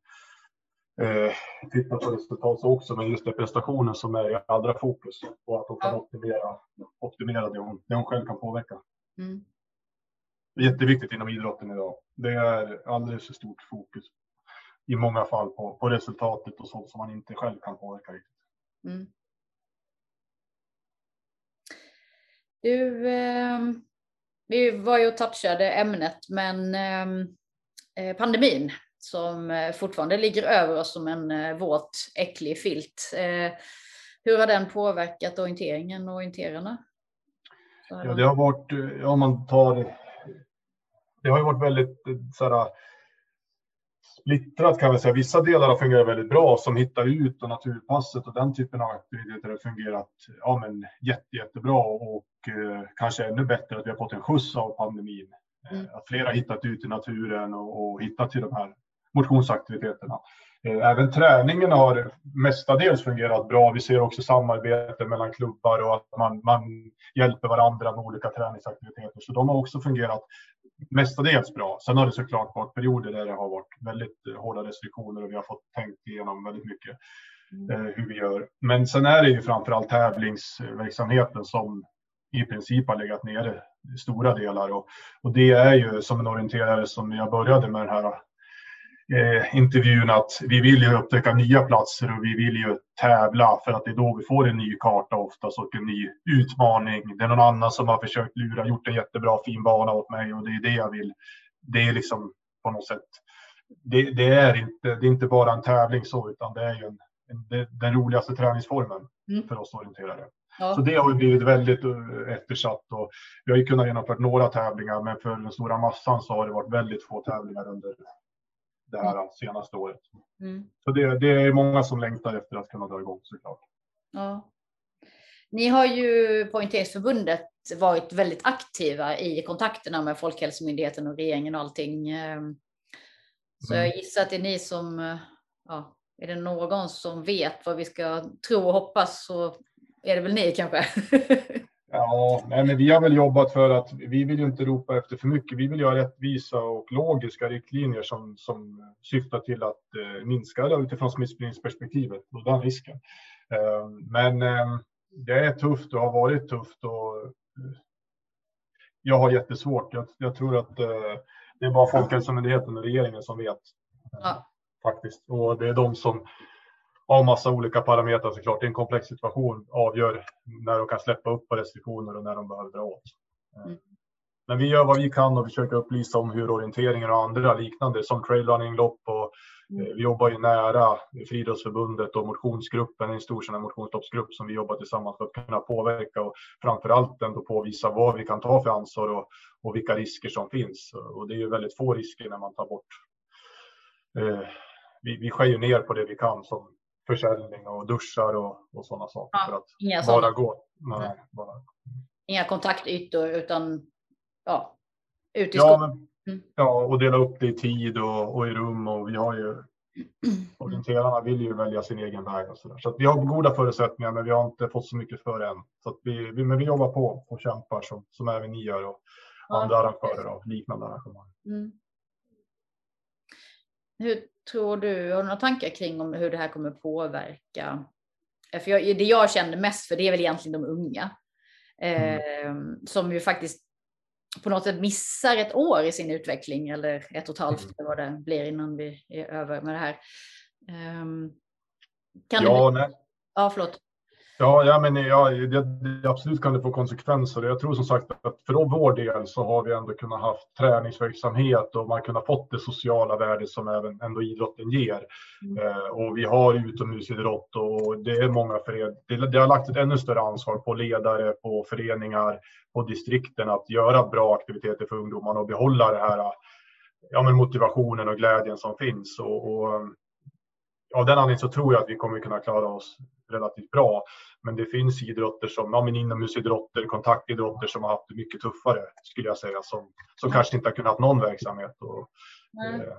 eh, tittar på resultat också, men just det prestationen som är i allra fokus och att hon kan optimera, optimera det, hon, det hon själv kan påverka. Mm jätteviktigt inom idrotten idag. Det är alldeles för stort fokus i många fall på, på resultatet och sånt som man inte själv kan påverka riktigt. Mm. Du, eh, vi var ju och touchade ämnet, men ehm, eh, pandemin som eh, fortfarande ligger över oss som en eh, våt, äcklig filt. Eh, Hur har den påverkat orienteringen och orienterarna? Ja, det har varit, om man tar, det har ju varit väldigt så här, splittrat kan vi säga. Vissa delar har fungerat väldigt bra som Hitta ut och Naturpasset och den typen av aktiviteter har fungerat ja, men jätte, jättebra och eh, kanske ännu bättre att vi har fått en skjuts av pandemin. Mm. Att flera har hittat ut i naturen och, och hittat till de här motionsaktiviteterna. Eh, även träningen har mestadels fungerat bra. Vi ser också samarbete mellan klubbar och att man, man hjälper varandra med olika träningsaktiviteter. Så de har också fungerat mestadels bra. Sen har det såklart varit perioder där det har varit väldigt eh, hårda restriktioner och vi har fått tänkt igenom väldigt mycket mm. eh, hur vi gör. Men sen är det ju framförallt tävlingsverksamheten som i princip har legat nere i stora delar och, och det är ju som en orienterare som jag började med den här eh, intervjun att vi vill ju upptäcka nya platser och vi vill ju tävla för att det är då vi får en ny karta oftast och en ny utmaning. Det är någon annan som har försökt lura, gjort en jättebra fin bana åt mig och det är det jag vill. Det är liksom på något sätt. Det, det är inte. Det är inte bara en tävling så, utan det är ju en, en, den roligaste träningsformen mm. för oss orienterare. Ja. Så det har ju blivit väldigt eh, eftersatt och vi har ju kunnat genomföra några tävlingar, men för den stora massan så har det varit väldigt få tävlingar under det här mm. senaste året. Mm. Så det, det, är många som längtar efter att kunna dra igång såklart. Ja. Ni har ju på Orienteringsförbundet varit väldigt aktiva i kontakterna med Folkhälsomyndigheten och regeringen och allting. Ehm, så mm. jag gissar att det är ni som, ja, är det någon som vet vad vi ska tro och hoppas så är det väl ni kanske? Ja, nej, men vi har väl jobbat för att vi vill ju inte ropa efter för mycket. Vi vill ju ha rättvisa och logiska riktlinjer som, som syftar till att eh, minska det utifrån smittspridningsperspektivet och den risken. Eh, men eh, det är tufft och har varit tufft och eh, jag har jättesvårt. Jag, jag tror att eh, det är bara Folkhälsomyndigheten och regeringen som vet. Ja. Faktiskt. Och det är de som av massa olika parametrar såklart. Det är en komplex situation avgör när de kan släppa upp på restriktioner och när de behöver dra åt. Mm. Men vi gör vad vi kan och försöker upplysa om hur orienteringar och andra liknande som trailrunning-lopp och mm. Eh, vi jobbar ju nära Friidrottsförbundet och motionsgruppen, en stor motionsloppsgrupp som vi jobbar tillsammans för att kunna påverka och framför allt ändå påvisa vad vi kan ta för ansvar och, och vilka risker som finns. Och det är ju väldigt få risker när man tar bort. Eh, vi, vi skär ju ner på det vi kan som försäljning och duschar och, och sådana saker. Ja, för att inga bara sådana. gå. Nej, bara. Inga kontaktytor utan ja, ut i ja, men, mm. ja, och dela upp det i tid och, och i rum och vi har ju Orienterarna vill ju välja sin egen väg och så där. Så att vi har goda förutsättningar, men vi har inte fått så mycket för än. Så vi, vi, men vi jobbar på och kämpar som, som även ni gör och ja. andra arrangörer av liknande arrangemang. Mm. Hur tror du, har du några tankar kring om hur det här kommer påverka? För jag, det jag känner mest för det är väl egentligen de unga. Eh, som ju faktiskt på något sätt missar ett år i sin utveckling eller ett och ett halvt mm. eller vad det blir innan vi är över med det här. Eh, kan ja, du... nej. ja, förlåt. Ja, ja, men ja, det, det, absolut kan det få konsekvenser. Jag tror som sagt att för vår del så har vi ändå kunnat haft träningsverksamhet och man kunnat fått det sociala värde som även ändå idrotten ger. Mm. Eh, och vi har utomhusidrott och det är många föreningar. Det, det, har lagt ett ännu större ansvar på ledare, på föreningar, på distrikten att göra bra aktiviteter för ungdomarna och behålla det här ja, men motivationen och glädjen som finns. Och, och av den anledningen så tror jag att vi kommer kunna klara oss relativt bra. Men det finns idrotter som ja, men inomhusidrotter, kontaktidrotter som har haft det mycket tuffare skulle jag säga, som, som kanske inte har kunnat någon verksamhet. Och, eh,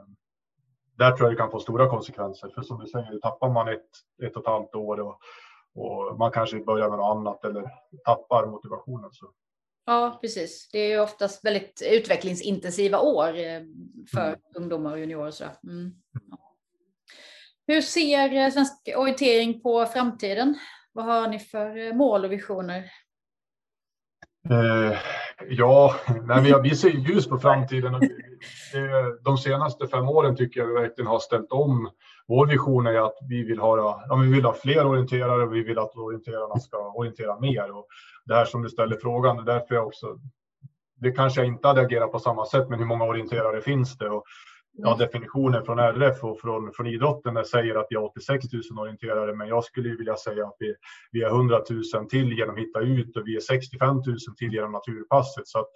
där tror jag det kan få stora konsekvenser. För som du säger, tappar man ett, ett och ett halvt år och, och man kanske börjar med något annat eller tappar motivationen. Så. Ja, precis. Det är ju oftast väldigt utvecklingsintensiva år eh, för mm. ungdomar och juniorer. Så. Mm. mm. Hur ser eh, svensk orientering på framtiden? Vad har ni för eh, mål och visioner? Eh, ja, nej, vi ser ljus på framtiden. Eh, de senaste fem åren tycker jag vi verkligen har ställt om. Vår vision är att vi vill ha, ja, vi vill ha fler orienterare och vi vill att orienterarna ska orientera mer. Och det här som du ställer frågan, därför jag också det kanske jag inte hade agerat på samma sätt, men hur många orienterare finns det? Och ja, definitionen från RF och från, från idrotten säger att vi har 86 000 orienterare, men jag skulle vilja säga att vi, vi är 100 000 till genom Hitta ut och vi är 65 000 till genom Naturpasset. Så att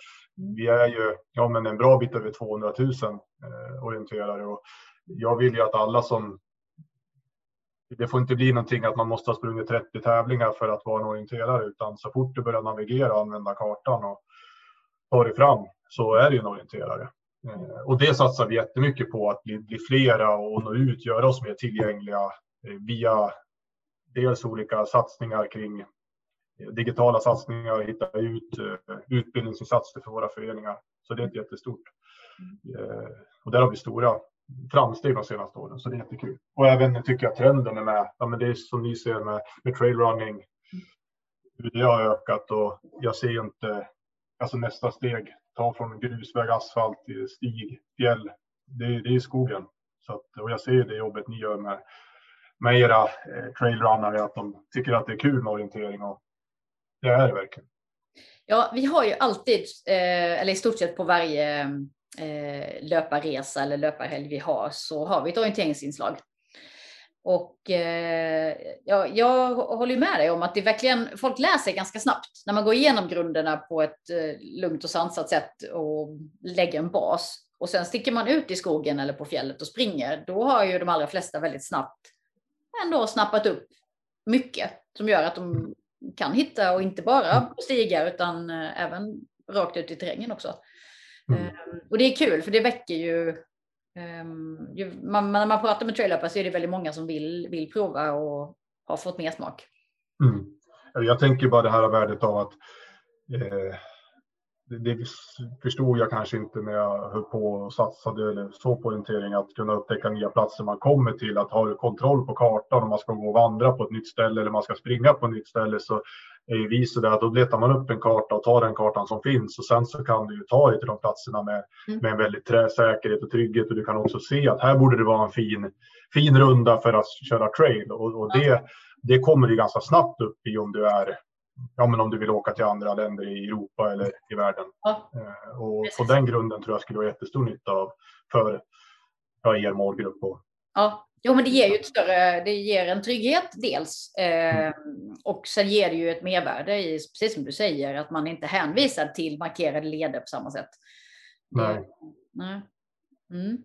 vi är ju ja, men en bra bit över 200 000 eh, orienterare och jag vill ju att alla som det får inte bli någonting att man måste ha sprungit 30 tävlingar för att vara en orienterare, utan så fort du börjar navigera och använda kartan och ta dig fram så är du en orienterare. Eh, och det satsar vi jättemycket på, att bli, bli flera och nå ut, göra oss mer tillgängliga eh, via dels olika satsningar kring eh, digitala satsningar, hitta ut utbildningsinsatser för våra föreningar. Så det är ett jättestort. Och där har vi stora framsteg de senaste åren, så det är jättekul. Och även tycker jag trenden är med. Ja, men det är som ni ser med, med trailrunning, hur det har ökat och jag ser inte, alltså nästa steg, ta från grusväg, asfalt till stig, fjäll, det, det är skogen. Så att, och jag ser det jobbet ni gör med, med era eh, trailrunnare, att de tycker att det är kul med orientering och det är det verkligen. Ja, vi har ju alltid, eh, eller i stort sett på varje eh, löparresa eller löparhelg vi har så har vi ett orienteringsinslag. Och eh, jag, jag håller med dig om att det verkligen, folk lär sig ganska snabbt när man går igenom grunderna på ett eh, lugnt och sansat sätt och lägger en bas. Och sen sticker man ut i skogen eller på fjället och springer. Då har ju de allra flesta väldigt snabbt ändå snappat upp mycket som gör att de kan hitta och inte bara på stigar utan eh, även rakt ut i terrängen också. Mm. Ehm, och det är kul för det väcker ju Ehm, man, när man pratar med trailöpare så är det väldigt många som vill, vill prova och har fått mer smak. Mm. Eh, jag tänker bara det här värdet av att eh, det förstod jag kanske inte när jag höll på och satsade eller såg på orientering att kunna upptäcka nya platser man kommer till, att ha kontroll på kartan om man ska gå och vandra på ett nytt ställe eller man ska springa på ett nytt ställe så är ju vi så där att då letar man upp en karta och tar den kartan som finns och sen så kan du ju ta dig till de platserna med, mm. med en väldigt säkerhet och trygghet och du kan också se att här borde det vara en fin, fin runda för att köra trail och, och det, det kommer du ganska snabbt upp i om du är ja, men om du vill åka till andra länder i Europa eller i världen. Ja. Eh, och på den grunden tror jag skulle vara jättestor nytta av för ja, er målgrupp. Och... Ja, jo, men det ger ju ett större, det ger en trygghet dels eh, mm. och sen ger det ju ett mervärde i, precis som du säger, att man inte är hänvisad till markerade leder på samma sätt. Nej. Nej. Mm.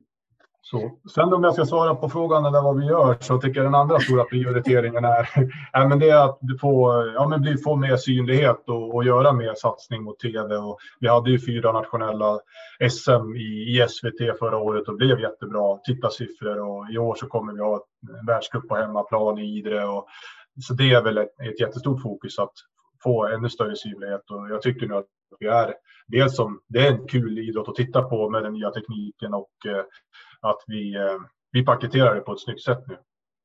Så. Sen om jag ska svara på frågan eller vad vi gör så tycker jag den andra stora prioriteringen är, är men det är att få, ja, men bli, få mer synlighet och, och, göra mer satsning mot tv. Och vi hade ju fyra nationella SM i, i SVT förra året och blev jättebra tittarsiffror och i år så kommer vi ha en världscup på hemmaplan i Idre. Och, så det är väl ett, ett jättestort fokus att få ännu större synlighet och jag tycker nu att vi är dels som det är en kul idrott att titta på med den nya tekniken och eh, att vi, eh, vi paketerar det på ett snyggt sätt nu.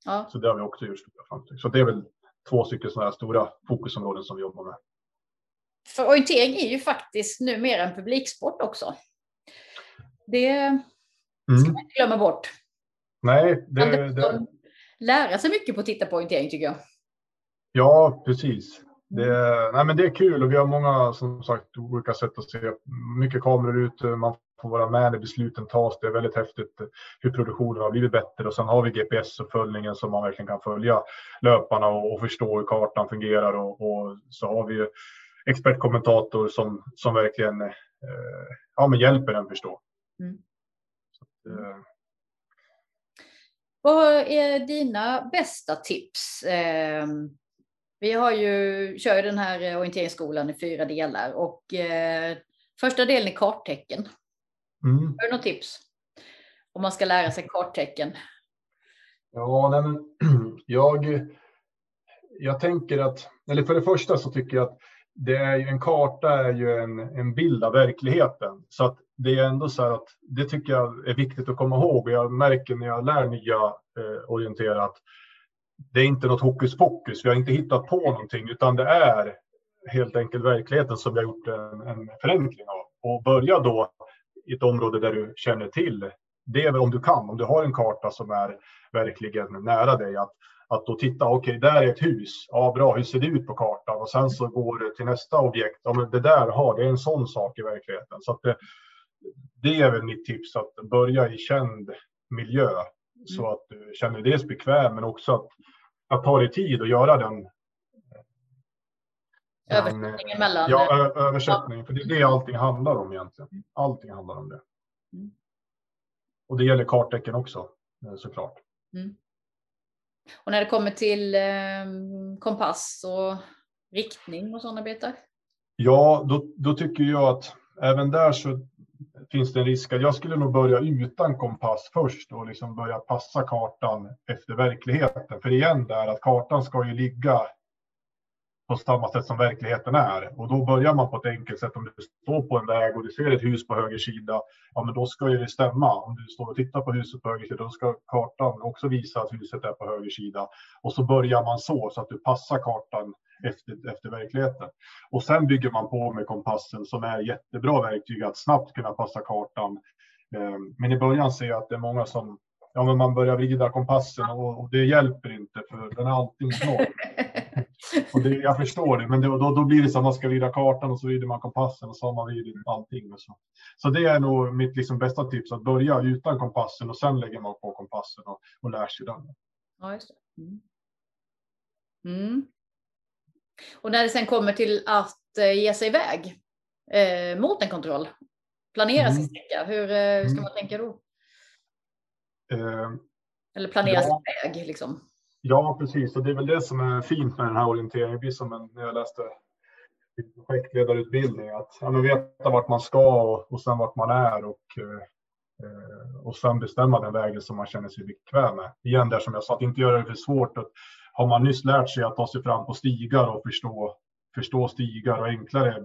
Ja. Så det har vi också gjort stora framsteg. Så det är väl två stycken sådana här stora fokusområden som vi jobbar med. För orientering är ju faktiskt numera en publiksport också. Det ska mm. man inte glömma bort. Nej, det, det... lära sig mycket på att titta på orientering tycker jag. Ja, precis. Det, nej men det är kul och vi har många som sagt olika sätt att se. Mycket kameror ute, man får vara med när besluten tas. Det är väldigt häftigt hur produktionen har blivit bättre och sen har vi GPS-uppföljningen som man verkligen kan följa löparna och, och förstå hur kartan fungerar och, och så har vi expertkommentator som, som verkligen eh, ja, men hjälper en förstå. Mm. Så, eh. Vad är dina bästa tips? Eh, vi har ju, kör ju den här orienteringsskolan i fyra delar och eh, första delen är karttecken. Mm. Har du något tips? Om man ska lära sig karttecken? Ja, nej men, jag, jag tänker att, eller för det första så tycker jag att det är ju, en karta är ju en, en bild av verkligheten. Så att det är ändå så här att det tycker jag är viktigt att komma ihåg. Jag märker när jag lär nya eh, orientera att det är inte något hokus pokus. Vi har inte hittat på någonting, utan det är helt enkelt verkligheten som vi har gjort en, en förenkling av. Och börja då i ett område där du känner till. Det är väl om du kan, om du har en karta som är verkligen nära dig, att, att då titta, okej, okay, där är ett hus. Ja, bra, hur ser det ut på kartan? Och sen så går du till nästa objekt. Ja, men det där har, det är en sån sak i verkligheten. Så det, det är väl mitt tips att börja i känd miljö mm. så att du känner dig dels bekväm men också att, att ta dig tid och göra den. Översättningen mellan. Ja, översättning. För det är det allting handlar om egentligen. Allting handlar om det. Mm. Och det gäller karttecken också eh, såklart. Mm. Och när det kommer till eh, kompass och riktning och sådana bitar? Ja, då, då tycker jag att även där så finns det en risk att jag skulle nog börja utan kompass först och liksom börja passa kartan efter verkligheten. För igen där att kartan ska ju ligga på samma sätt som verkligheten är. Och då börjar man på ett enkelt sätt. Om du står på en väg och du ser ett hus på höger sida, ja men då ska ju det stämma. Om du står och tittar på huset på höger sida, då ska kartan också visa att huset är på höger sida. Och så börjar man så, så att du passar kartan efter, efter verkligheten. Och sen bygger man på med kompassen som är jättebra verktyg att snabbt kunna passa kartan. Eh, men i början ser jag att det är många som ja, men man börjar vrida kompassen och, och det hjälper inte för den är alltid mot noll. och det, jag förstår det, men det, då, då blir det så att man ska vrida kartan och så vrider man kompassen och så har man vridit allting. Och så. så det är nog mitt liksom bästa tips, att börja utan kompassen och sen lägger man på kompassen och, och lär sig den. Ja, just det. Mm. Mm. Och när det sen kommer till att eh, ge sig iväg eh, mot en kontroll, planera mm. sin sträcka, hur eh, ska mm. man tänka då? Eh, Eller planera ja. sin väg liksom? Ja, precis. Och det är väl det som är fint med den här orienteringen. Det blir som när jag läste projektledarutbildning, att ja, men veta vart man ska och, och sen vart man är och, eh, och sen bestämma den vägen som man känner sig bekväm med. Igen där som jag sa, att inte göra det för svårt. Att, har man nyss lärt sig att ta sig fram på stigar och förstå, förstå stigar och enklare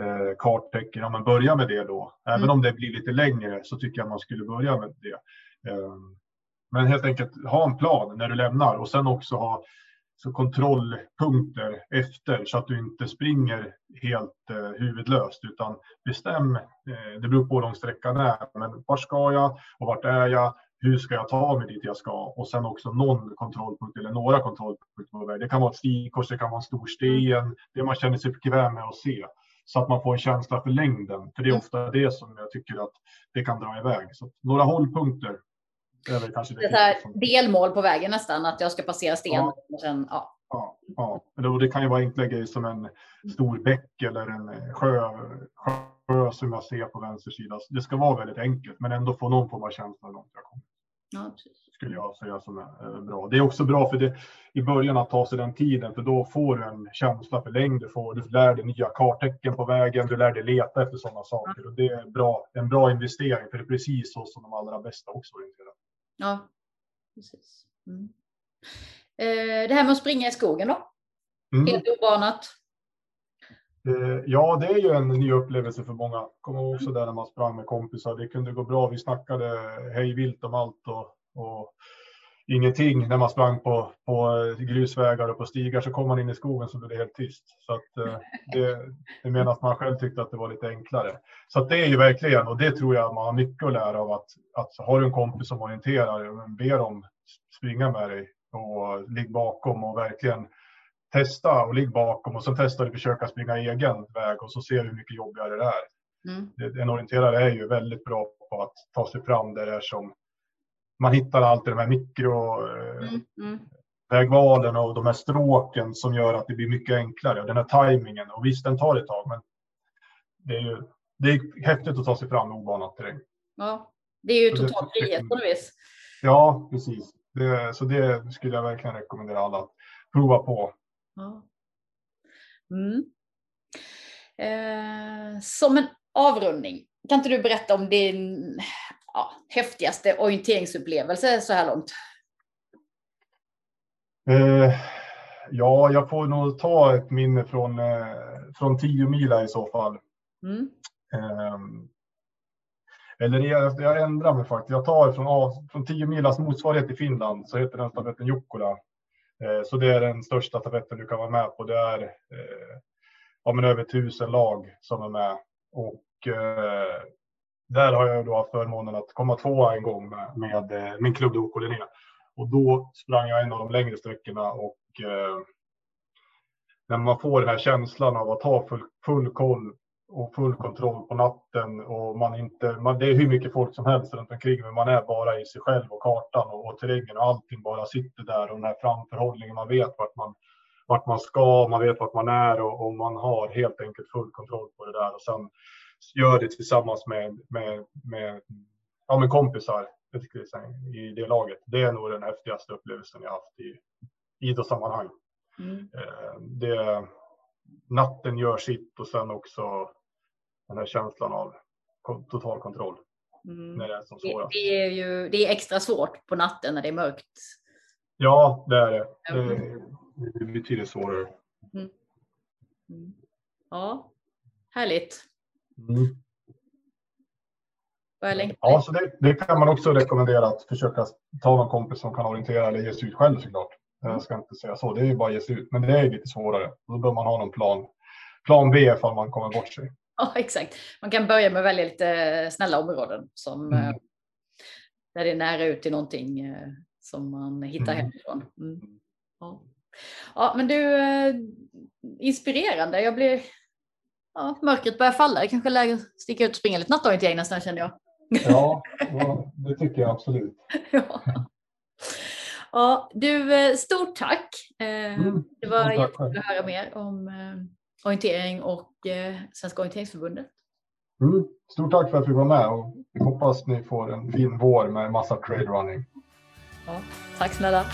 eh, karttecken, ja men börja med det då. Även mm. om det blir lite längre så tycker jag man skulle börja med det. Eh, men helt enkelt ha en plan när du lämnar och sen också ha så kontrollpunkter efter så att du inte springer helt eh, huvudlöst utan bestäm. Eh, det beror på hur lång sträckan är, men var ska jag och vart är jag? Hur ska jag ta mig dit jag ska? Och sen också någon kontrollpunkt eller några kontrollpunkter på väg. Det kan vara ett stigkors, det kan vara en stor sten, det man känner sig bekväm med att se så att man får en känsla för längden. För det är ofta det som jag tycker att det kan dra iväg. Så några hållpunkter det är väl kanske det, det är delmål på vägen nästan, att jag ska passera sten. Ja. Och sen, ja. Ja, ja. Det kan ju vara enkla grejer som en stor bäck eller en sjö, sjö som jag ser på vänster sida. Det ska vara väldigt enkelt, men ändå få någon form av känsla långt jag kommer. Ja, skulle jag säga som är bra. Det är också bra för det i början att ta sig den tiden, för då får du en känsla för längd. Du, får, du lär dig nya karttecken på vägen, du lär dig leta efter sådana saker. Och det är bra, en bra investering, för det är precis så som de allra bästa också orienterar. Ja, precis. Mm. Eh, det här med att springa i skogen då? Mm. Helt obanat? Eh, ja, det är ju en ny upplevelse för många. Kommer också där när man sprang med kompisar. Det kunde gå bra. Vi snackade hej vilt om allt och, och ingenting när man sprang på, på grusvägar och på stigar så kom man in i skogen så blev det helt tyst. Så att, eh, det, det menar att man själv tyckte att det var lite enklare. Så att det är ju verkligen, och det tror jag man har mycket att lära av att, att har du en kompis som orienterar, ber dem springa med dig och ligg bakom och verkligen testa och ligg bakom och sen testar du försöka springa egen väg och så ser du hur mycket jobbigare det är. Mm. En orienterare är ju väldigt bra på att ta sig fram där det är som man hittar alltid de här mikrovägvalen mm, mm. och de här stråken som gör att det blir mycket enklare. Den här tajmingen och visst, den tar ett tag, men det är ju det är häftigt att ta sig fram i obanat terräng. Ja, det är ju total frihet på något vis. Ja, precis. Det, så det skulle jag verkligen rekommendera alla att prova på. Ja. Mm. Eh, som en avrundning, kan inte du berätta om din ja, häftigaste orienteringsupplevelse så här långt? Eh, ja, jag får nog ta ett minne från, eh, från 10 mila i så fall. Mm. Eh, eller jag, jag ändrar mig faktiskt. Jag tar från, från 10 milas motsvarighet i Finland så heter den stafetten Jukkola. Eh, så det är den största stafetten du kan vara med på. Det är eh, ja, men över tusen lag som är med. Och eh, där har jag då haft förmånen att komma tvåa en gång med, med eh, min klubb OK Linné. Och då sprang jag en av de längre sträckorna och eh, när man får den här känslan av att ha full, full koll och full kontroll på natten och man inte, man, det är hur mycket folk som helst runt omkring men man är bara i sig själv och kartan och, och terrängen och allting bara sitter där och den här framförhållningen, man vet vart man, vart man ska, man vet vart man är och, och man har helt enkelt full kontroll på det där och sen gör det tillsammans med, med, med, ja, med kompisar i det laget. Det är nog den häftigaste upplevelsen jag haft i idrottssammanhang. Mm. Eh, det, natten gör sitt och sen också den här känslan av total kontroll. Mm. När det, är som svårast. Det, det, är ju det är extra svårt på natten när det är mörkt. Ja, det är det. Det, det är betydligt svårare. Mm. Mm. Ja, härligt. Mm. Ja, så det, det, kan man också rekommendera att försöka ta någon kompis som kan orientera eller ge sig ut själv såklart. Jag ska inte säga så, det är ju bara att ge sig ut, men det är lite svårare. Då bör man ha någon plan, plan B ifall man kommer bort sig. Ja, exakt. Man kan börja med att välja lite snälla områden som mm. Eh, där det är nära ut till någonting eh, som man hittar mm. hemifrån. Mm. Ja. ja, men du, eh, inspirerande. Jag blir, ja, mörkret börjar falla. Det kanske är läge att sticka ut och springa lite nattorientering nästan känner jag. Ja, det tycker jag absolut. ja. Ja, du, eh, stort tack. Eh, mm, det var jättekul att höra mer om eh, orientering och Svenska orienteringsförbundet. Mm, stort tack för att vi var med och vi hoppas ni får en fin vår med massa trade running. Ja, tack snälla.